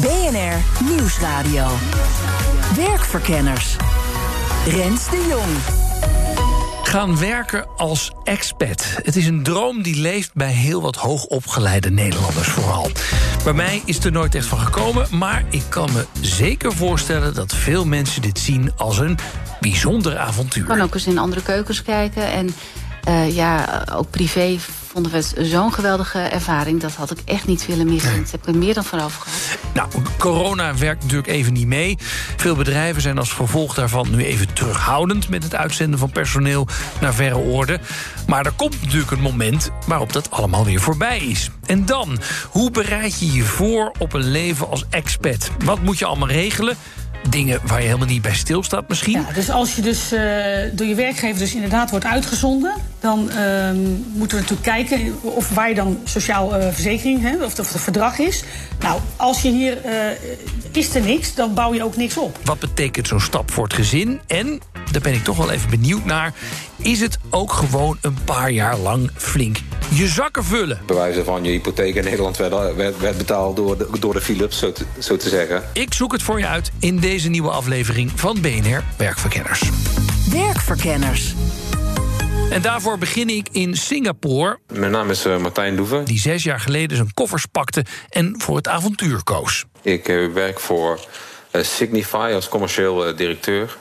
BNR Nieuwsradio. Werkverkenners. Rens de Jong. Gaan werken als expat. Het is een droom die leeft bij heel wat hoogopgeleide Nederlanders vooral. Bij mij is er nooit echt van gekomen, maar ik kan me zeker voorstellen dat veel mensen dit zien als een bijzonder avontuur. Ik kan ook eens in andere keukens kijken en uh, ja, ook privé vonden we het zo'n geweldige ervaring. Dat had ik echt niet willen missen. Dat heb ik er meer dan vanaf gehad. Nou, corona werkt natuurlijk even niet mee. Veel bedrijven zijn als gevolg daarvan nu even terughoudend... met het uitzenden van personeel naar verre oorden. Maar er komt natuurlijk een moment waarop dat allemaal weer voorbij is. En dan, hoe bereid je je voor op een leven als expat? Wat moet je allemaal regelen? Dingen waar je helemaal niet bij stilstaat misschien. Ja, dus als je dus uh, door je werkgever dus inderdaad wordt uitgezonden... dan uh, moeten we natuurlijk kijken of waar je dan sociaal uh, verzekering... Hè, of het verdrag is. Nou, als je hier is er niks, dan bouw je ook niks op. Wat betekent zo'n stap voor het gezin? En, daar ben ik toch wel even benieuwd naar... is het ook gewoon een paar jaar lang flink je zakken vullen. Bewijzen van je hypotheek in Nederland werd, werd, werd betaald door de, door de Philips, zo te, zo te zeggen. Ik zoek het voor je uit in deze nieuwe aflevering van BNR Werkverkenners. Werkverkenners. En daarvoor begin ik in Singapore. Mijn naam is uh, Martijn Doeven. Die zes jaar geleden zijn koffers pakte en voor het avontuur koos. Ik uh, werk voor uh, Signify als commercieel directeur.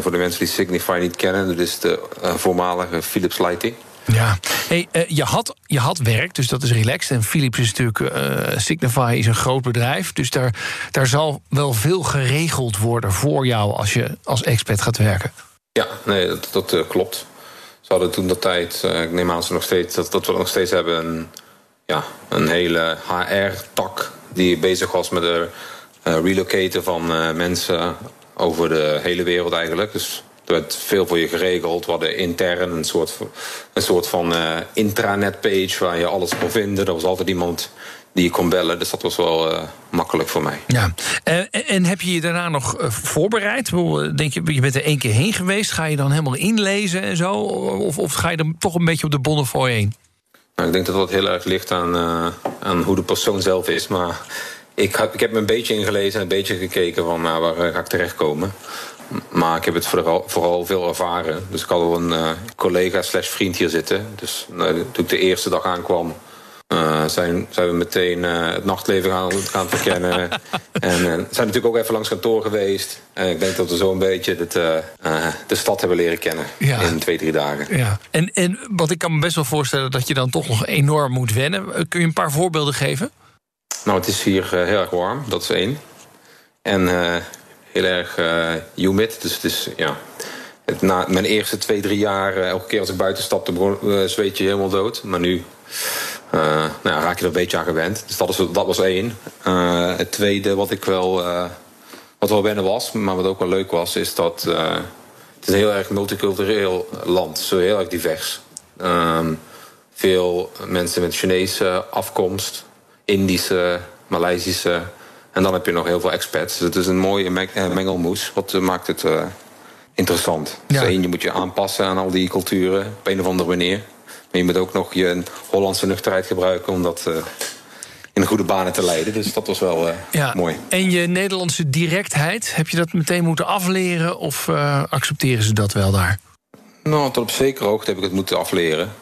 voor de mensen die Signify niet kennen, dat is de voormalige Philips Lighting. Ja, hey, uh, je, had, je had werk, dus dat is relaxed. En Philips is natuurlijk, uh, Signify is een groot bedrijf. Dus daar, daar zal wel veel geregeld worden voor jou als je als expert gaat werken. Ja, nee, dat, dat uh, klopt. Ze hadden toen de tijd, ik neem aan ze nog steeds, dat, dat we nog steeds hebben een, ja, een hele HR-tak die bezig was met het relocaten van mensen over de hele wereld eigenlijk. Dus er werd veel voor je geregeld. We hadden intern een soort, een soort van uh, intranet page waar je alles kon vinden. Er was altijd iemand die je kon bellen. Dus dat was wel uh, makkelijk voor mij. Ja. En, en heb je je daarna nog voorbereid? Denk je, je bent er één keer heen geweest. Ga je dan helemaal inlezen en zo? Of, of ga je er toch een beetje op de Bonnefoy heen? Nou, ik denk dat dat heel erg ligt aan, aan hoe de persoon zelf is. Maar ik, heb, ik heb me een beetje ingelezen en een beetje gekeken van nou, waar ga ik terechtkomen. Maar ik heb het vooral, vooral veel ervaren. Dus ik had al een uh, collega slash vriend hier zitten. Dus nou, toen ik de eerste dag aankwam... Uh, zijn, zijn we meteen uh, het nachtleven gaan, gaan verkennen. en zijn natuurlijk ook even langs kantoor geweest. En ik denk dat we zo een beetje het, de stad hebben leren kennen ja. in twee, drie dagen. Ja. En, en wat ik kan me best wel voorstellen dat je dan toch nog enorm moet wennen. Kun je een paar voorbeelden geven? Nou, het is hier heel erg warm, dat is één. En heel erg humid. Dus het is, ja... Het, na mijn eerste twee, drie jaar, uh, elke keer als ik buiten stapte, uh, zweet je helemaal dood. Maar nu nou ja, raak je er een beetje aan gewend. Dus dat, is, dat was één. het tweede, wat ik wel, wat wel wennen was, maar wat ook wel leuk was, is dat het is een heel erg multicultureel land. Zo heel erg divers. Um, veel mensen met Chinese afkomst, Indische, Maleisische, en dan heb je nog heel veel expats. Dus het is een mooie mengelmoes. Wat uh, maakt het uh, interessant. Ja. Dus één, je moet je aanpassen aan al die culturen. Op een of andere manier. Maar je moet ook nog je Hollandse nuchterheid gebruiken... om dat uh, in goede banen te leiden. Dus dat was wel ja. mooi. En je Nederlandse directheid, heb je dat meteen moeten afleren... of accepteren ze dat wel daar? Nou, tot op zekere hoogte heb ik het moeten afleren.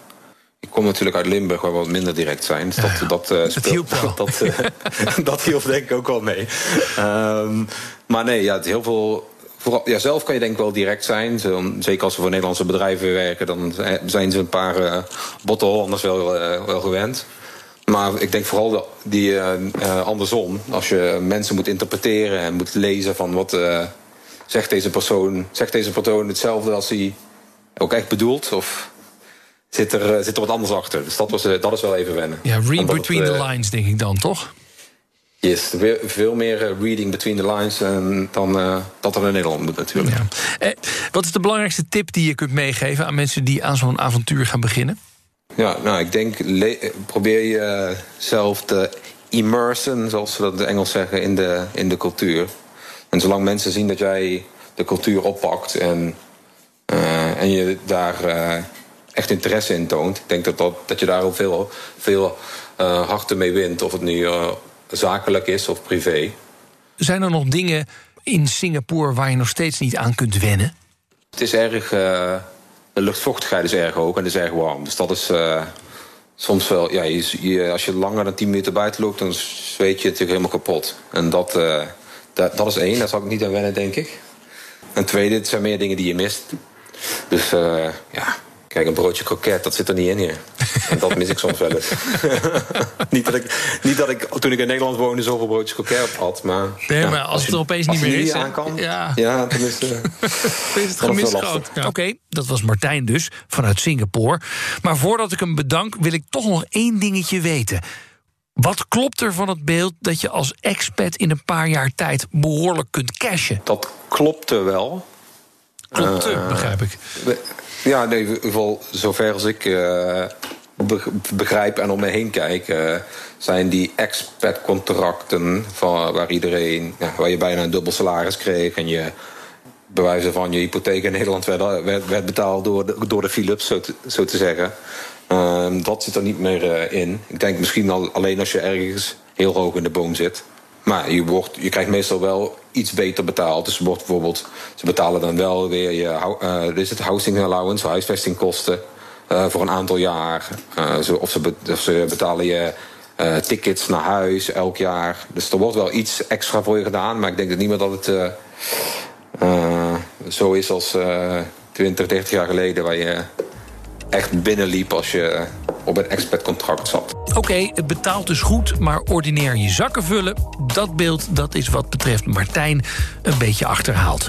Ik kom natuurlijk uit Limburg, waar we wat minder direct zijn. Dus dat, ja, dat, uh, dat hielp wel. Dat, uh, dat hielp denk ik ook wel mee. Um, maar nee, ja, heel veel... Vooral, ja, zelf kan je denk ik wel direct zijn. Zeker als we voor Nederlandse bedrijven werken... dan zijn ze een paar uh, botte Hollanders wel, wel gewend. Maar ik denk vooral de, die andersom. Als je mensen moet interpreteren en moet lezen van wat... zegt deze persoon, zegt deze persoon hetzelfde als hij ook echt bedoelt? Of zit er, zit er wat anders achter. Dus dat, was, dat is wel even wennen. Ja, read between the lines, denk ik dan, toch? Yes, veel meer eh, reading between the lines dan eh, dat er in Nederland moet natuurlijk. Eh, wat is de belangrijkste tip die je kunt meegeven aan mensen die aan zo'n avontuur gaan beginnen? Ja, nou, ik denk, probeer jezelf te immersen, zoals ze dat in het Engels zeggen, in de, in de cultuur. En zolang mensen zien dat jij de cultuur oppakt en, eh, en je daar eh, echt interesse in toont, ik denk dat, dat, dat je daar ook veel, veel eh, harten mee wint, of het nu eh, zakelijk is of privé. Zijn er nog dingen in Singapore waar je nog steeds niet aan kunt wennen? Het is erg. eh, de luchtvochtigheid is erg hoog en het is erg warm. Dus dat is soms wel. Ja, je, je- als je langer dan 10 minuten buiten loopt, dan zweet je natuurlijk helemaal kapot. En dat, dat, dat is één, daar zal ik niet aan wennen, denk ik. En tweede, het zijn meer dingen die je mist. Dus ja, kijk, een broodje kroket, dat zit er niet in hier. En dat mis ik soms wel eens. niet, dat ik, niet dat ik toen ik in Nederland woonde zoveel broodjes kroket had, maar... Nee, ja, maar als het er opeens niet meer is, hè? aan kan, Ja. ja. dan is, eh, is het Dan is gemis het wel groot. lastig. Oké, dat was Martijn dus, vanuit Singapore. Maar voordat ik hem bedank, wil ik toch nog één dingetje weten. Wat klopt er van het beeld dat je als expat in een paar jaar tijd behoorlijk kunt cashen? Dat klopte wel. Klopte, Eh, begrijp ik. Ja, nee, in ieder geval zover als ik eh, be- begrijp en om me heen kijk... eh, zijn die expat-contracten van, waar iedereen... Ja, waar je bijna een dubbel salaris kreeg... en je bij wijze van je hypotheek in Nederland werd, werd, werd betaald door de, door de Philips, zo te, zo te zeggen. Ehm, dat zit er niet meer in. Ik denk misschien al, alleen als je ergens heel hoog in de boom zit. Maar je, wordt, je krijgt meestal wel iets beter betaald. Dus wordt bijvoorbeeld, ze betalen dan wel weer je dit is het housing allowance, huisvestingkosten eh, voor een aantal jaar. Eh, zo- of, ze of ze betalen je tickets naar huis elk jaar. Dus er wordt wel iets extra voor je gedaan. Maar ik denk dat niet meer dat het zo is als eh 20, 30 jaar geleden, waar je echt binnenliep als je op een expat-contract zat. Oké, het betaalt dus goed, maar ordinair je zakken vullen... dat beeld dat is wat betreft Martijn een beetje achterhaald.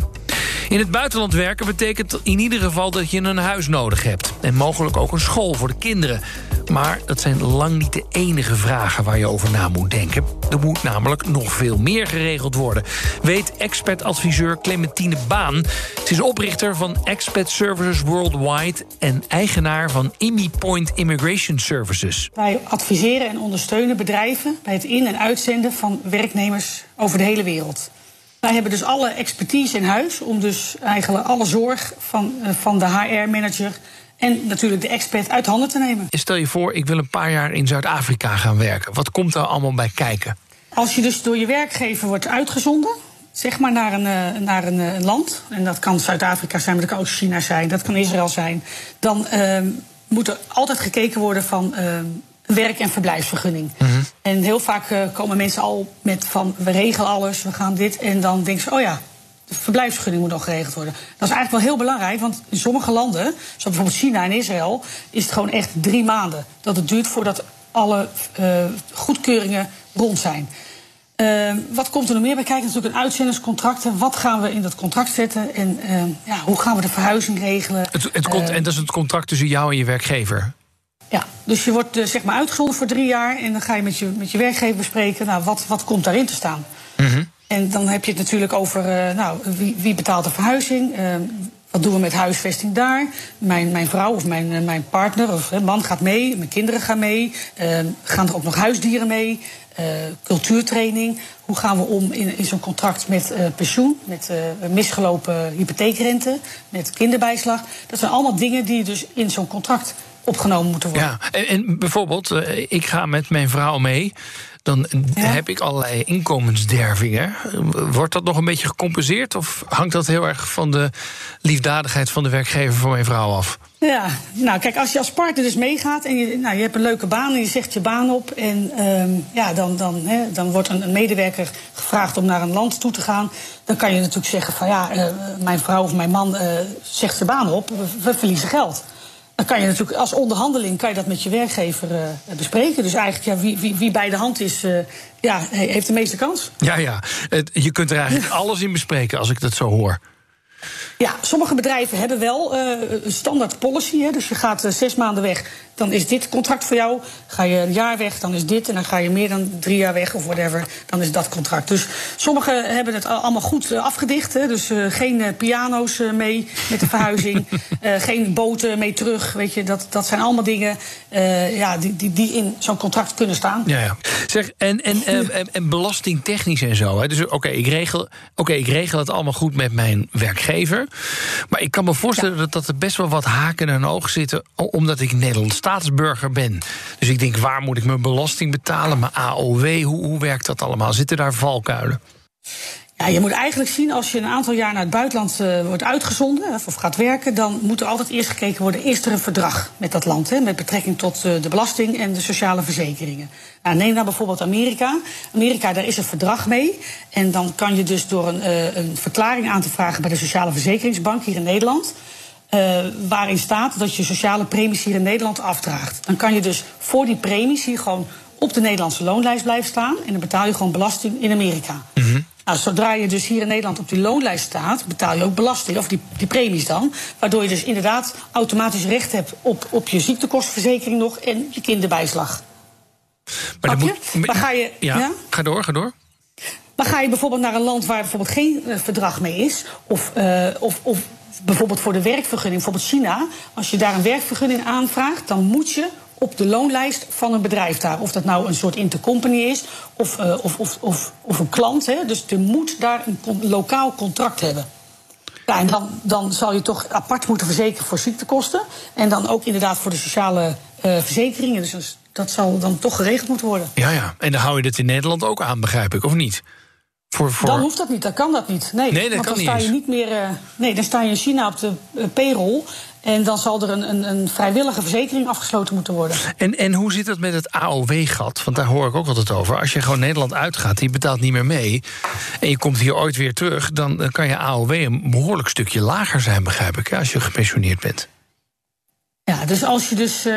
In het buitenland werken betekent in ieder geval dat je een huis nodig hebt. En mogelijk ook een school voor de kinderen. Maar dat zijn lang niet de enige vragen waar je over na moet denken. Er moet namelijk nog veel meer geregeld worden. Weet expert-adviseur Clementine Baan. Ze is oprichter van Expat Services Worldwide... en eigenaar van Immi Point Immigration Services. Wij adviseren en ondersteunen bedrijven bij het in- en uitzenden van werknemers over de hele wereld. Wij hebben dus alle expertise in huis om dus eigenlijk alle zorg van, eh, van de HR-manager en natuurlijk de expert uit handen te nemen. Stel je voor, ik wil een paar jaar in Zuid-Afrika gaan werken. Wat komt daar allemaal bij kijken? Als je dus door je werkgever wordt uitgezonden, zeg maar naar een, eh, naar een, eh, een land, en dat kan Zuid-Afrika zijn, maar dat kan ook China zijn, dat kan Israël zijn, dan eh, moet er altijd gekeken worden van eh, een werk- en verblijfsvergunning. En heel vaak eh, komen mensen al met van we regelen alles, we gaan dit, en dan denken ze, oh ja. De verblijfsvergunning moet nog geregeld worden. Dat is eigenlijk wel heel belangrijk, want in sommige landen, zoals bijvoorbeeld China en Israël, is het gewoon echt drie maanden dat het duurt voordat alle eh, goedkeuringen rond zijn. Eh, wat komt er nog meer bij kijken? Natuurlijk een uitzendingscontracten. Wat gaan we in dat contract zetten? En eh, ja, hoe gaan we de verhuizing regelen? Het, het Eh, en dat is het contract tussen jou en je werkgever. ja, dus je wordt zeg maar uitgezonden voor drie jaar. En dan ga je met je, met je werkgever bespreken. Nou, wat, wat komt daarin te staan? En dan heb je het natuurlijk over eh, nou, wie, wie betaalt de verhuizing. Eh, wat doen we met huisvesting daar? Mijn, mijn vrouw of mijn, eh, mijn partner of man gaat mee. Mijn kinderen gaan mee. Gaan er ook nog huisdieren mee? Eh, cultuurtraining. Hoe gaan we om in, in zo'n contract met pensioen? Met misgelopen hypotheekrente? Met kinderbijslag? Dat zijn allemaal dingen die dus in zo'n contract opgenomen moeten worden. Ja, en, bijvoorbeeld, ik ga met mijn vrouw mee. Dan heb ik allerlei inkomensdervingen. Wordt dat nog een beetje gecompenseerd? Of hangt dat heel erg van de liefdadigheid van de werkgever van mijn vrouw af? Ja, nou kijk, als je als partner dus meegaat en je, nou, je hebt een leuke baan en je zegt je baan op. En ehm, ja, dan, dan, hè, dan wordt een, een medewerker gevraagd om naar een land toe te gaan. Dan kan je natuurlijk zeggen van ja, eh, mijn vrouw of mijn man eh, zegt zijn baan op, we, we verliezen geld. Dan kan je natuurlijk als onderhandeling kan je dat met je werkgever eh, bespreken. Dus eigenlijk ja, wie, wie, wie bij de hand is, eh, ja, he- heeft de meeste kans. Ja, ja. Je kunt er eigenlijk alles in bespreken als ik dat zo hoor. Ja, sommige bedrijven hebben wel uh, een standaard policy. Hè. Dus je gaat uh, zes maanden weg, dan is dit contract voor jou. Ga je een jaar weg, dan is dit. En dan ga je meer dan drie jaar weg of whatever, dan is dat contract. Dus sommigen hebben het allemaal goed uh, afgedicht. Hè. Dus geen piano's mee met de verhuizing. geen boten mee terug. Weet je, dat, dat zijn allemaal dingen ja, die, die, die in zo'n contract kunnen staan. Ja, ja. Zeg, en, en, en, en belastingtechnisch en zo. Hè. Dus oké, ik regel, oké, ik regel het allemaal goed met mijn werkgever. Maar ik kan me voorstellen dat, dat er best wel wat haken en ogen zitten... omdat ik Nederlands staatsburger ben. Dus ik denk, waar moet ik mijn belasting betalen? Mijn AOW, hoe, hoe werkt dat allemaal? Zitten daar valkuilen? Ja, je moet eigenlijk zien, als je een aantal jaar naar het buitenland uh, wordt uitgezonden of gaat werken, dan moet er altijd eerst gekeken worden: is er een verdrag met dat land, hè, met betrekking tot uh, de belasting en de sociale verzekeringen. Nou, neem nou bijvoorbeeld Amerika. Amerika, daar is een verdrag mee. En dan kan je dus door een, een verklaring aan te vragen bij de Sociale Verzekeringsbank hier in Nederland. waarin staat dat je sociale premies hier in Nederland afdraagt. Dan kan je dus voor die premies hier gewoon op de Nederlandse loonlijst blijven staan. En dan betaal je gewoon belasting in Amerika. -hmm. Nou, zodra je dus hier in Nederland op die loonlijst staat, betaal je ook belasting, of die, die premies dan. Waardoor je dus inderdaad automatisch recht hebt op, op je ziektekostenverzekering nog en je kinderbijslag. Maar, moet, maar ga je. Ja, ja, ga door, ga door. Maar ga je bijvoorbeeld naar een land waar bijvoorbeeld geen uh, verdrag mee is, of, uh, of, of bijvoorbeeld voor de werkvergunning, bijvoorbeeld China, als je daar een werkvergunning aanvraagt, dan moet je op de loonlijst van een bedrijf daar. Of dat nou een soort intercompany is of, uh, of, of, of, of, een klant. Hè. Dus je moet daar een lokaal contract hebben. Ja, en dan, dan zal je toch apart moeten verzekeren voor ziektekosten. En dan ook inderdaad voor de sociale uh, verzekeringen. Dus dat zal dan toch geregeld moeten worden. Ja, ja. En dan hou je dit in Nederland ook aan, begrijp ik, of niet? Voor, voor... Dan hoeft dat niet, dan kan dat niet. Nee, nee dat want dan sta je niet meer. Uh, nee, dan sta je in China op de uh, payroll. En dan zal er een, een, een, vrijwillige verzekering afgesloten moeten worden. En, en hoe zit het met het AOW-gat? Want daar hoor ik ook altijd over. Als je gewoon Nederland uitgaat, die betaalt niet meer mee. en je komt hier ooit weer terug. dan kan je AOW een behoorlijk stukje lager zijn, begrijp ik. Als je gepensioneerd bent. Ja, dus als je dus uh,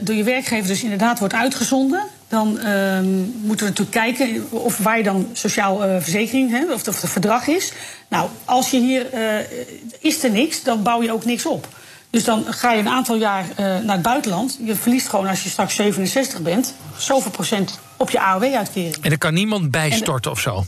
door je werkgever dus inderdaad wordt uitgezonden, dan uh, moeten we natuurlijk kijken of waar je dan sociaal uh, verzekering hebt, of, of het verdrag is. Nou, als je hier uh, is er niks, dan bouw je ook niks op. Dus dan ga je een aantal jaar naar het buitenland. Je verliest gewoon als je straks 67 bent, zoveel procent op je AOW-uitkering. En er kan niemand bijstorten of zo?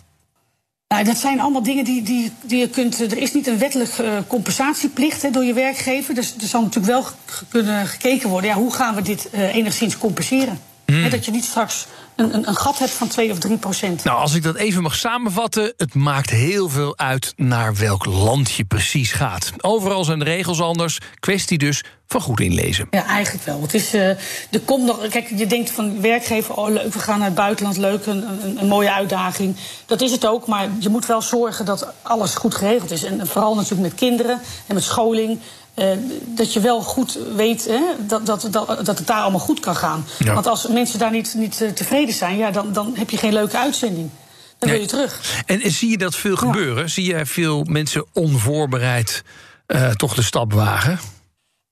Nou, dat zijn allemaal dingen die, die, die je kunt. Er is niet een wettelijk uh, compensatieplicht hè, door je werkgever. Dus er zal natuurlijk wel kunnen gekeken worden. Ja, hoe gaan we dit uh, enigszins compenseren? Mm. He, dat je niet straks een, een, een, gat hebt van 2 of 3 procent. Nou, als ik dat even mag samenvatten, het maakt heel veel uit naar welk land je precies gaat. Overal zijn de regels anders. Kwestie dus van goed inlezen. Ja, eigenlijk wel. Het is, uh, er komt nog. Kijk, je denkt van werkgever, oh leuk, we gaan naar het buitenland, leuk, een, een, een, mooie uitdaging. Dat is het ook, maar je moet wel zorgen dat alles goed geregeld is. En vooral natuurlijk met kinderen en met scholing. Uh, dat je wel goed weet hè, dat, dat, dat, dat het daar allemaal goed kan gaan. Ja. Want als mensen daar niet, niet uh, tevreden zijn, ja, dan, dan heb je geen leuke uitzending. Dan nee. wil je terug. En, en, zie je dat veel gebeuren? Zie je veel mensen onvoorbereid uh, toch de stap wagen?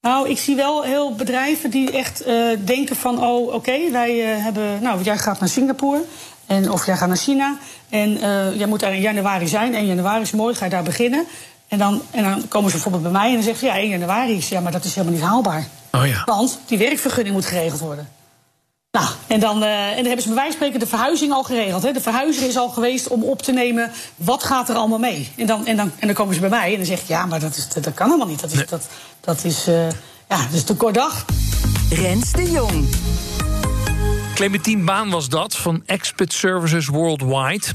Nou, ik zie wel heel bedrijven die echt denken van... oh, oké, okay, wij hebben... Nou, jij gaat naar Singapore... En, of jij gaat naar China en jij moet daar in januari zijn. En januari is mooi, ga je daar beginnen. En dan, en dan komen ze bijvoorbeeld bij mij en dan zeggen ze... ja, 1 januari is, ja, maar dat is helemaal niet haalbaar. Oh ja. Want die werkvergunning moet geregeld worden. Nou, en dan, uh, en dan hebben ze bij wijze van spreken de verhuizing al geregeld. Hè. De verhuizer is al geweest om op te nemen wat gaat er allemaal mee. En dan, en dan, en dan komen ze bij mij en dan zeg ik... ja, maar dat, is, dat, dat kan helemaal niet. Dat is, nee. dat, dat is, uh, ja, dat is te kort dag. Rens de Jong. Clementine Baan was dat, van Expert Services Worldwide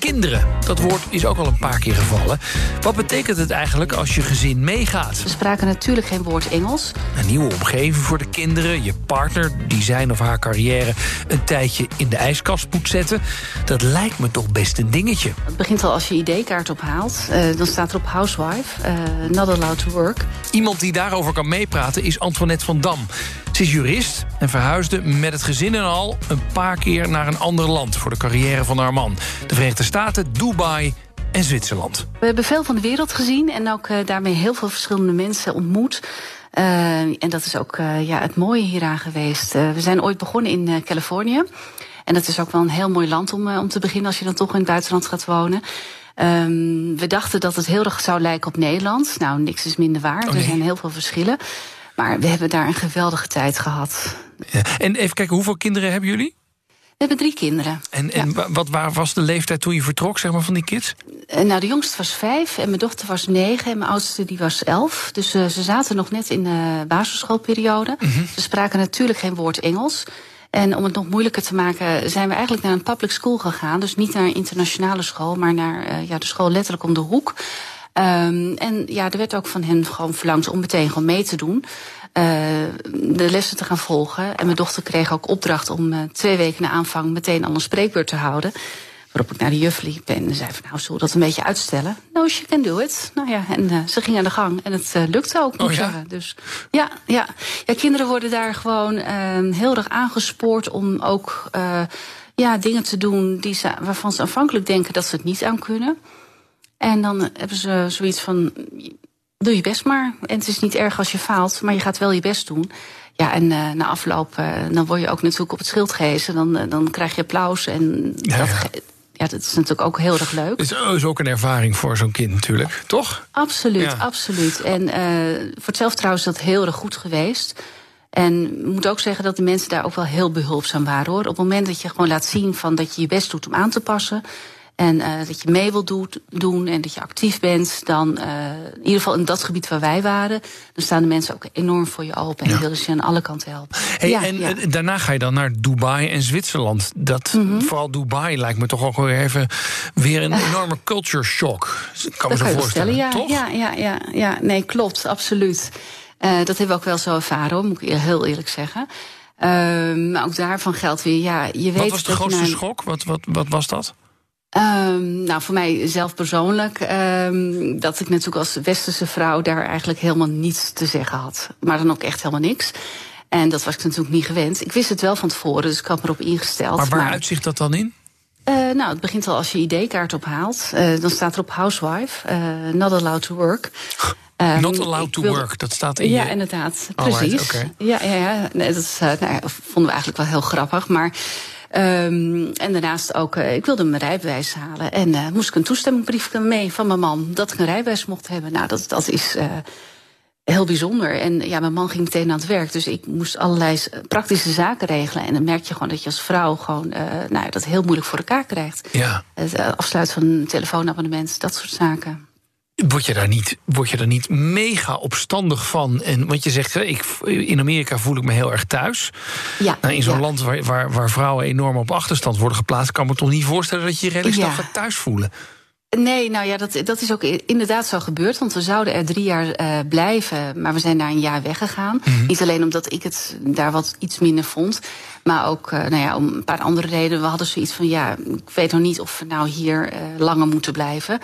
kinderen. Dat woord is ook al een paar keer gevallen. Wat betekent het eigenlijk als je gezin meegaat? We spraken natuurlijk geen woord Engels. Een nieuwe omgeving voor de kinderen. Je partner die zijn of haar carrière een tijdje in de ijskast moet zetten. Dat lijkt me toch best een dingetje. Het begint al als je ID-kaart ophaalt. Uh, dan staat erop housewife, uh, not allowed to work. Iemand die daarover kan meepraten is Antoinette van Dam. Ze is jurist en verhuisde met het gezin en al een paar keer naar een ander land voor de carrière van haar man. De Verenigde Staten, Dubai en Zwitserland. We hebben veel van de wereld gezien en ook uh, daarmee heel veel verschillende mensen ontmoet. Uh, en dat is ook uh, ja, het mooie hieraan geweest. we zijn ooit begonnen in Californië. En dat is ook wel een heel mooi land om, om te beginnen als je dan toch in het buitenland gaat wonen. Ehm, we dachten dat het heel erg zou lijken op Nederland. Nou, niks is minder waar. Oh, nee. Er zijn heel veel verschillen. Maar we hebben daar een geweldige tijd gehad. Ja. En even kijken, hoeveel kinderen hebben jullie? We hebben drie kinderen. En, en wa- wat waar was de leeftijd toen je vertrok, zeg maar, van die kids? Eh, Nou, de jongste was vijf en mijn dochter was negen en mijn oudste die was elf. Dus eh, ze zaten nog net in de basisschoolperiode. Ze spraken natuurlijk geen woord Engels. En om het nog moeilijker te maken, zijn we eigenlijk naar een public school gegaan. Dus niet naar een internationale school, maar naar eh, ja, de school letterlijk om de hoek. Ehm, en ja, er werd ook van hen gewoon verlangd om meteen gewoon mee te doen. eh, de lessen te gaan volgen. En mijn dochter kreeg ook opdracht om eh, twee weken na aanvang meteen al een spreekbeurt te houden. Waarop ik naar de juf liep en zei van nou, zullen we dat een beetje uitstellen? No, she can do it. Nou ja, en eh, ze ging aan de gang en het lukte ook, moet Oh ja? zeggen. Dus ja, ja. ja, kinderen worden daar gewoon eh, heel erg aangespoord om ook ja, dingen te doen die ze, waarvan ze aanvankelijk denken dat ze het niet aan kunnen. En dan hebben ze zoiets van, doe je best maar. En het is niet erg als je faalt, maar je gaat wel je best doen. Ja, en eh, na afloop, eh, dan word je ook natuurlijk op het schild gehezen. Dan, eh, dan krijg je applaus en Ja, dat, ja. ge- ja, dat is natuurlijk ook heel erg leuk. Het is is ook een ervaring voor zo'n kind natuurlijk, toch? Absoluut, Ja. absoluut. En eh, voor het zelfvertrouwen is dat heel erg goed geweest. En ik moet ook zeggen dat de mensen daar ook wel heel behulpzaam waren hoor. Op het moment dat je gewoon laat zien van dat je je best doet om aan te passen. En eh, dat je mee wilt doet- doen en dat je actief bent, dan eh, in ieder geval in dat gebied waar wij waren, dan staan de mensen ook enorm voor je open en Ja. willen ze je aan alle kanten helpen. Hey, ja, en ja. Mhm. eh, daarna ga je dan naar Dubai en Zwitserland. Dat, Vooral Dubai lijkt me toch ook weer even weer een enorme culture shock. Ik kan me Dat zo kan je wel voorstellen, stellen, ja, toch? ja, ja, ja, ja. Nee, klopt, absoluut. Dat hebben we ook wel zo ervaren, hoor, moet ik heel eerlijk zeggen. Ehm, maar ook daarvan geldt weer, ja, je weet Wat was de je grootste naar- schok? Wat, wat, wat was dat? Ehm, nou, voor mij zelf persoonlijk, ehm, dat ik natuurlijk als westerse vrouw daar eigenlijk helemaal niets te zeggen had. Maar dan ook echt helemaal niks. En dat was ik natuurlijk niet gewend. Ik wist het wel van tevoren, dus ik had me erop ingesteld. Maar waar uitzicht dat dan in? Eh, nou, het begint al als je ID-kaart ophaalt. Eh, dan staat erop housewife, eh, not allowed to work. Ehm, Not allowed ik to work, dat staat in Ja, je... inderdaad, precies. Ja, ja, ja. Nee, dat is, nou vonden we eigenlijk wel heel grappig. Maar, ehm, en daarnaast ook, eh, ik wilde mijn rijbewijs halen. En eh, moest ik een toestemmingsbrief mee van mijn man dat ik een rijbewijs mocht hebben. Nou, dat, dat is eh, heel bijzonder. En ja, mijn man ging meteen aan het werk. Dus ik moest allerlei praktische zaken regelen. En dan merk je gewoon dat je als vrouw gewoon nou, dat heel moeilijk voor elkaar krijgt. Ja. Het afsluiten van een telefoonabonnement, dat soort zaken. Word je daar niet, word je daar niet mega opstandig van? En, want je zegt, ik, in Amerika voel ik me heel erg thuis. Ja, Nou, in zo'n ja. land waar, waar, waar vrouwen enorm op achterstand worden geplaatst... kan ik me toch niet voorstellen dat je je redelijk Ja. gaat thuis voelen. Nee, nou ja, dat, dat is ook inderdaad zo gebeurd. Want we zouden er drie jaar eh, blijven, maar we zijn daar een jaar weggegaan. Niet alleen omdat ik het daar wat iets minder vond, maar ook eh, nou ja, om een paar andere redenen. We hadden zoiets van, ja, ik weet nog niet of we nou hier eh, langer moeten blijven.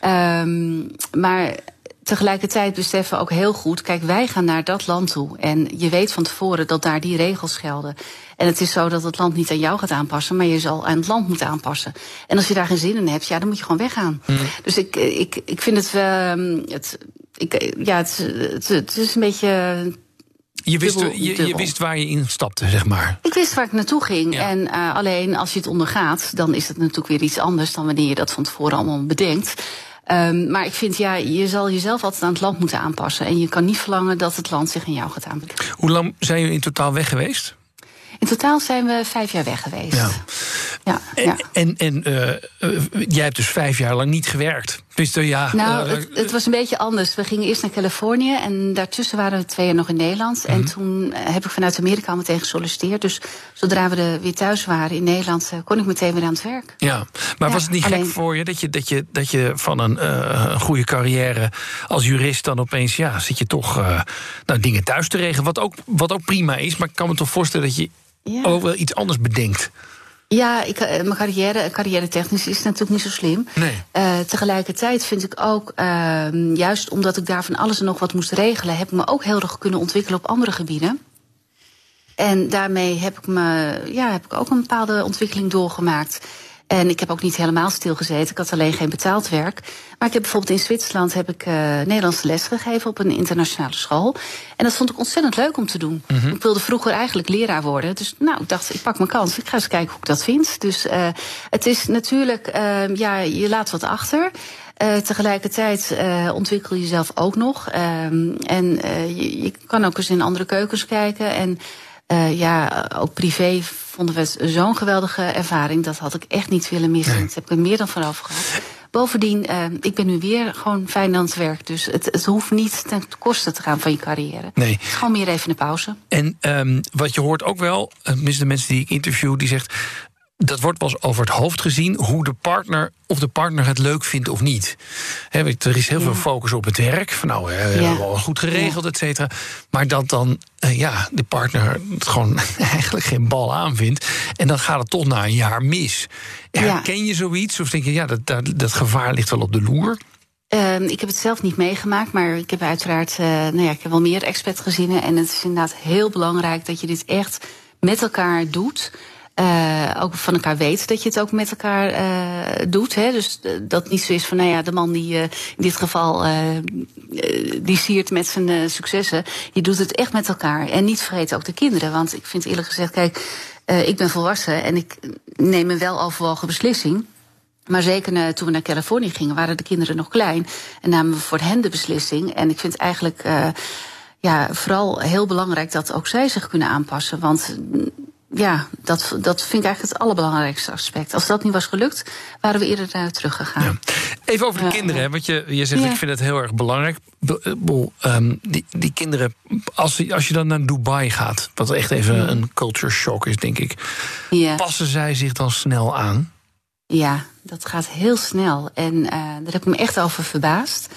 Ehm, maar tegelijkertijd beseffen we ook heel goed, kijk, wij gaan naar dat land toe. En je weet van tevoren dat daar die regels gelden. En het is zo dat het land niet aan jou gaat aanpassen, maar je zal aan het land moeten aanpassen. En als je daar geen zin in hebt, ja, dan moet je gewoon weggaan. Dus ik, ik, ik vind het wel. Het, ik, ja, het, het, het is een beetje. Je wist, Dubbel- je, je wist waar je in stapte, zeg maar. Ik wist waar ik naartoe ging. Ja. En eh, alleen als je het ondergaat, dan is het natuurlijk weer iets anders dan wanneer je dat van tevoren allemaal bedenkt. Ehm, maar ik vind, ja, je zal jezelf altijd aan het land moeten aanpassen. En je kan niet verlangen dat het land zich aan jou gaat aanpassen. Hoe lang zijn jullie in totaal weg geweest? In totaal zijn we vijf jaar weg geweest. Ja. ja, En, ja. en, en eh, eh, jij hebt dus vijf jaar lang niet gewerkt. Ja, Nou, eh, het, het was een beetje anders. We gingen eerst naar Californië en daartussen waren we twee jaar nog in Nederland. Mhm. En toen eh, heb ik vanuit Amerika al meteen gesolliciteerd. Dus zodra we er weer thuis waren in Nederland, eh, kon ik meteen weer aan het werk. Ja, maar Ja, was het niet gek voor je dat je, dat je dat je van een een goede carrière als jurist dan opeens ja, zit je toch eh, nou, dingen thuis te regelen, wat ook, wat ook prima is, maar ik kan me toch voorstellen dat je Ja. ook wel iets anders bedenkt. Ja, ik, eh, mijn carrière, carrière technisch is natuurlijk niet zo slim. Nee. Eh, tegelijkertijd vind ik ook, ehm, juist omdat ik daar van alles en nog wat moest regelen, heb ik me ook heel erg kunnen ontwikkelen op andere gebieden. En daarmee heb ik, me, ja, heb ik ook een bepaalde ontwikkeling doorgemaakt. En ik heb ook niet helemaal stilgezeten. Ik had alleen geen betaald werk. Maar ik heb bijvoorbeeld in Zwitserland heb ik uh, Nederlandse les gegeven op een internationale school. En dat vond ik ontzettend leuk om te doen. Mm -hmm. Ik wilde vroeger eigenlijk leraar worden. Dus nou, ik dacht, ik pak mijn kans. Ik ga eens kijken hoe ik dat vind. Dus uh, het is natuurlijk, uh, ja, je laat wat achter. Uh, tegelijkertijd uh, ontwikkel je jezelf ook nog. Uh, en je, je, kan ook eens in andere keukens kijken. En ja, ook privé vonden we het zo'n geweldige ervaring. Dat had ik echt niet willen missen. Nee. Dat heb ik er meer dan vanaf gehad. Bovendien, ik ben nu weer gewoon fijn aan het werk. Dus het, het hoeft niet ten koste te gaan van je carrière. Nee. Het is gewoon meer even een pauze. En um, wat je hoort ook wel, tenminste de mensen die ik interview, die zegt dat wordt pas over het hoofd gezien hoe de partner of de partner het leuk vindt of niet. He, er is heel ja. veel focus op het werk. Van nou, we ja. wel goed geregeld, et cetera. Maar dat dan uh, ja, de partner het gewoon eigenlijk geen bal aanvindt. En dan gaat het toch na een jaar mis. Herken je zoiets? Of denk je, ja, dat, dat, dat gevaar ligt wel op de loer? Uh, ik heb het zelf niet meegemaakt, maar ik heb uiteraard uh, nou ja, ik heb wel meer expertgezinnen. En het is inderdaad heel belangrijk dat je dit echt met elkaar doet. Uh, ook van elkaar weet dat je het ook met elkaar uh, doet. Hè? Dus dat niet zo is van, nou ja, de man die uh, in dit geval die siert met zijn successen. Je doet het echt met elkaar. En niet vergeten ook de kinderen. Want ik vind eerlijk gezegd, kijk, ik ben volwassen en ik neem een wel overwogen beslissing. Maar zeker toen we naar Californië gingen, waren de kinderen nog klein. En namen we voor hen de beslissing. En ik vind eigenlijk ja, vooral heel belangrijk dat ook zij zich kunnen aanpassen. Want ja, dat, dat vind ik eigenlijk het allerbelangrijkste aspect. Als dat niet was gelukt, waren we eerder naar teruggegaan. Ja. Even over de uh, kinderen, want je, je zegt, ik vind het heel erg belangrijk. Um, die, die kinderen, als, als je dan naar Dubai gaat... wat echt even een culture shock is, denk ik... passen zij zich dan snel aan? Ja, dat gaat heel snel. En uh, daar heb ik me echt over verbaasd.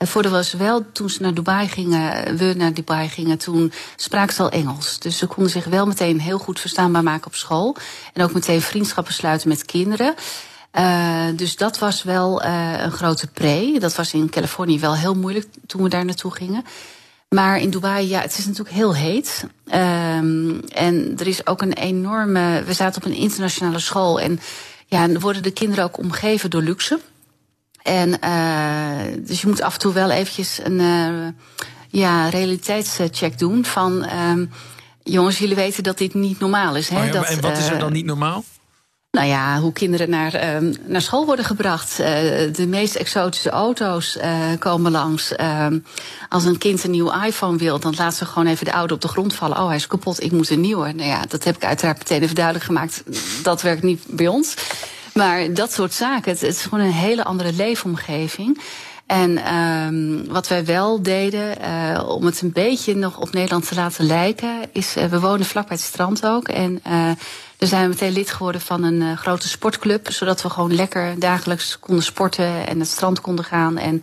En voordeel was wel, toen ze naar Dubai gingen, we naar Dubai gingen, toen spraken ze al Engels. Dus ze konden zich wel meteen heel goed verstaanbaar maken op school. En ook meteen vriendschappen sluiten met kinderen. Uh, dus dat was wel uh, een grote pre. Dat was in Californië wel heel moeilijk toen we daar naartoe gingen. Maar in Dubai, ja, het is natuurlijk heel heet. Um, en er is ook een enorme. We zaten op een internationale school. En ja, worden de kinderen ook omgeven door luxe. En uh, dus je moet af en toe wel eventjes een uh, ja, realiteitscheck doen van uh, jongens, jullie weten dat dit niet normaal is. Hè? Oh ja, dat, en wat is er dan niet normaal? Nou ja, hoe kinderen naar, uh, naar school worden gebracht. Uh, de meest exotische auto's uh, komen langs. als een kind een nieuwe iPhone wil, dan laat ze gewoon even de oude op de grond vallen. Oh, hij is kapot, ik moet een nieuwe. Nou ja, dat heb ik uiteraard meteen even duidelijk gemaakt. Dat werkt niet bij ons. Maar dat soort zaken, het, is gewoon een hele andere leefomgeving. En um, wat wij wel deden, uh, om het een beetje nog op Nederland te laten lijken, is uh, we wonen vlak bij het strand ook. En uh, daar zijn we meteen lid geworden van een grote sportclub, zodat we gewoon lekker dagelijks konden sporten en het strand konden gaan. En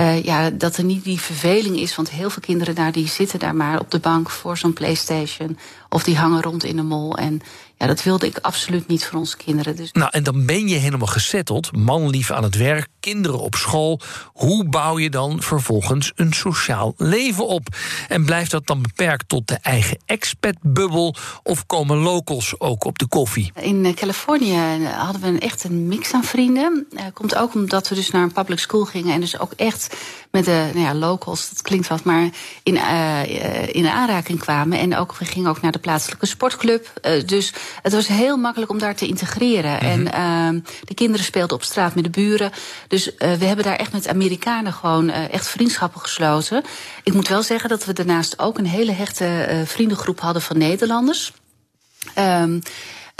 uh, ja, dat er niet die verveling is, want heel veel kinderen daar die zitten daar maar op de bank voor zo'n PlayStation of die hangen rond in de mol. En ja, dat wilde ik absoluut niet voor onze kinderen. Dus. Nou, en dan ben je helemaal gezetteld, manlief aan het werk, kinderen op school. Hoe bouw je dan vervolgens een sociaal leven op? En blijft dat dan beperkt tot de eigen expat-bubbel of komen locals ook op de koffie? In Californië hadden we een, echt een mix aan vrienden. Uh, komt ook omdat we dus naar een public school gingen en dus ook echt met de nou ja, locals, dat klinkt wat, maar in, uh, in aanraking kwamen. En ook, we gingen ook naar de plaatselijke sportclub. Uh, dus het was heel makkelijk om daar te integreren. Mm -hmm. En uh, de kinderen speelden op straat met de buren. Dus we hebben daar echt met Amerikanen gewoon echt vriendschappen gesloten. Ik moet wel zeggen dat we daarnaast ook een hele hechte vriendengroep hadden van Nederlanders. Um,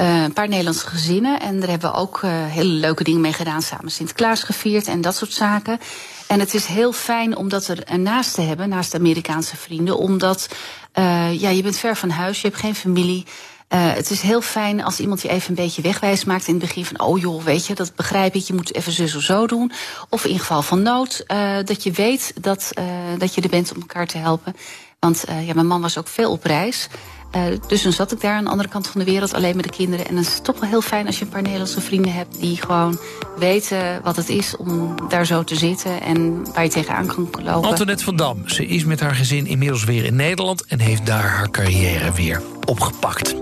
uh, een paar Nederlandse gezinnen. En daar hebben we ook uh, hele leuke dingen mee gedaan. Samen Sinterklaas gevierd en dat soort zaken. En het is heel fijn om dat er naast te hebben, naast Amerikaanse vrienden. Omdat uh, ja, je bent ver van huis, je hebt geen familie. Uh, het is heel fijn als iemand je even een beetje wegwijs maakt in het begin van, oh joh, weet je, dat begrijp ik, je moet even zus of zo doen. Of in geval van nood, uh, dat je weet dat, dat je er bent om elkaar te helpen. Want ja, mijn man was ook veel op reis. Uh, dus dan zat ik daar aan de andere kant van de wereld alleen met de kinderen. En dan is het toch wel heel fijn als je een paar Nederlandse vrienden hebt die gewoon weten wat het is om daar zo te zitten en waar je tegenaan kan lopen. Antoinette van Dam, ze is met haar gezin inmiddels weer in Nederland en heeft daar haar carrière weer opgepakt.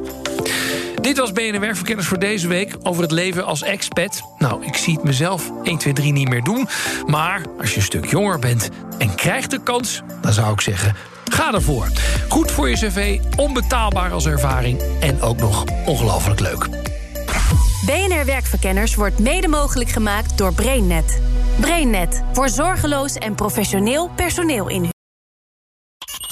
Dit was BNR Werkverkenners voor deze week over het leven als expat. Nou, ik zie het mezelf 1, 2, 3 niet meer doen. Maar als je een stuk jonger bent en krijgt de kans, dan zou ik zeggen... Ga ervoor. Goed voor je cv, onbetaalbaar als ervaring en ook nog ongelooflijk leuk. BNR Werkverkenners wordt mede mogelijk gemaakt door BrainNet. BrainNet voor zorgeloos en professioneel personeel in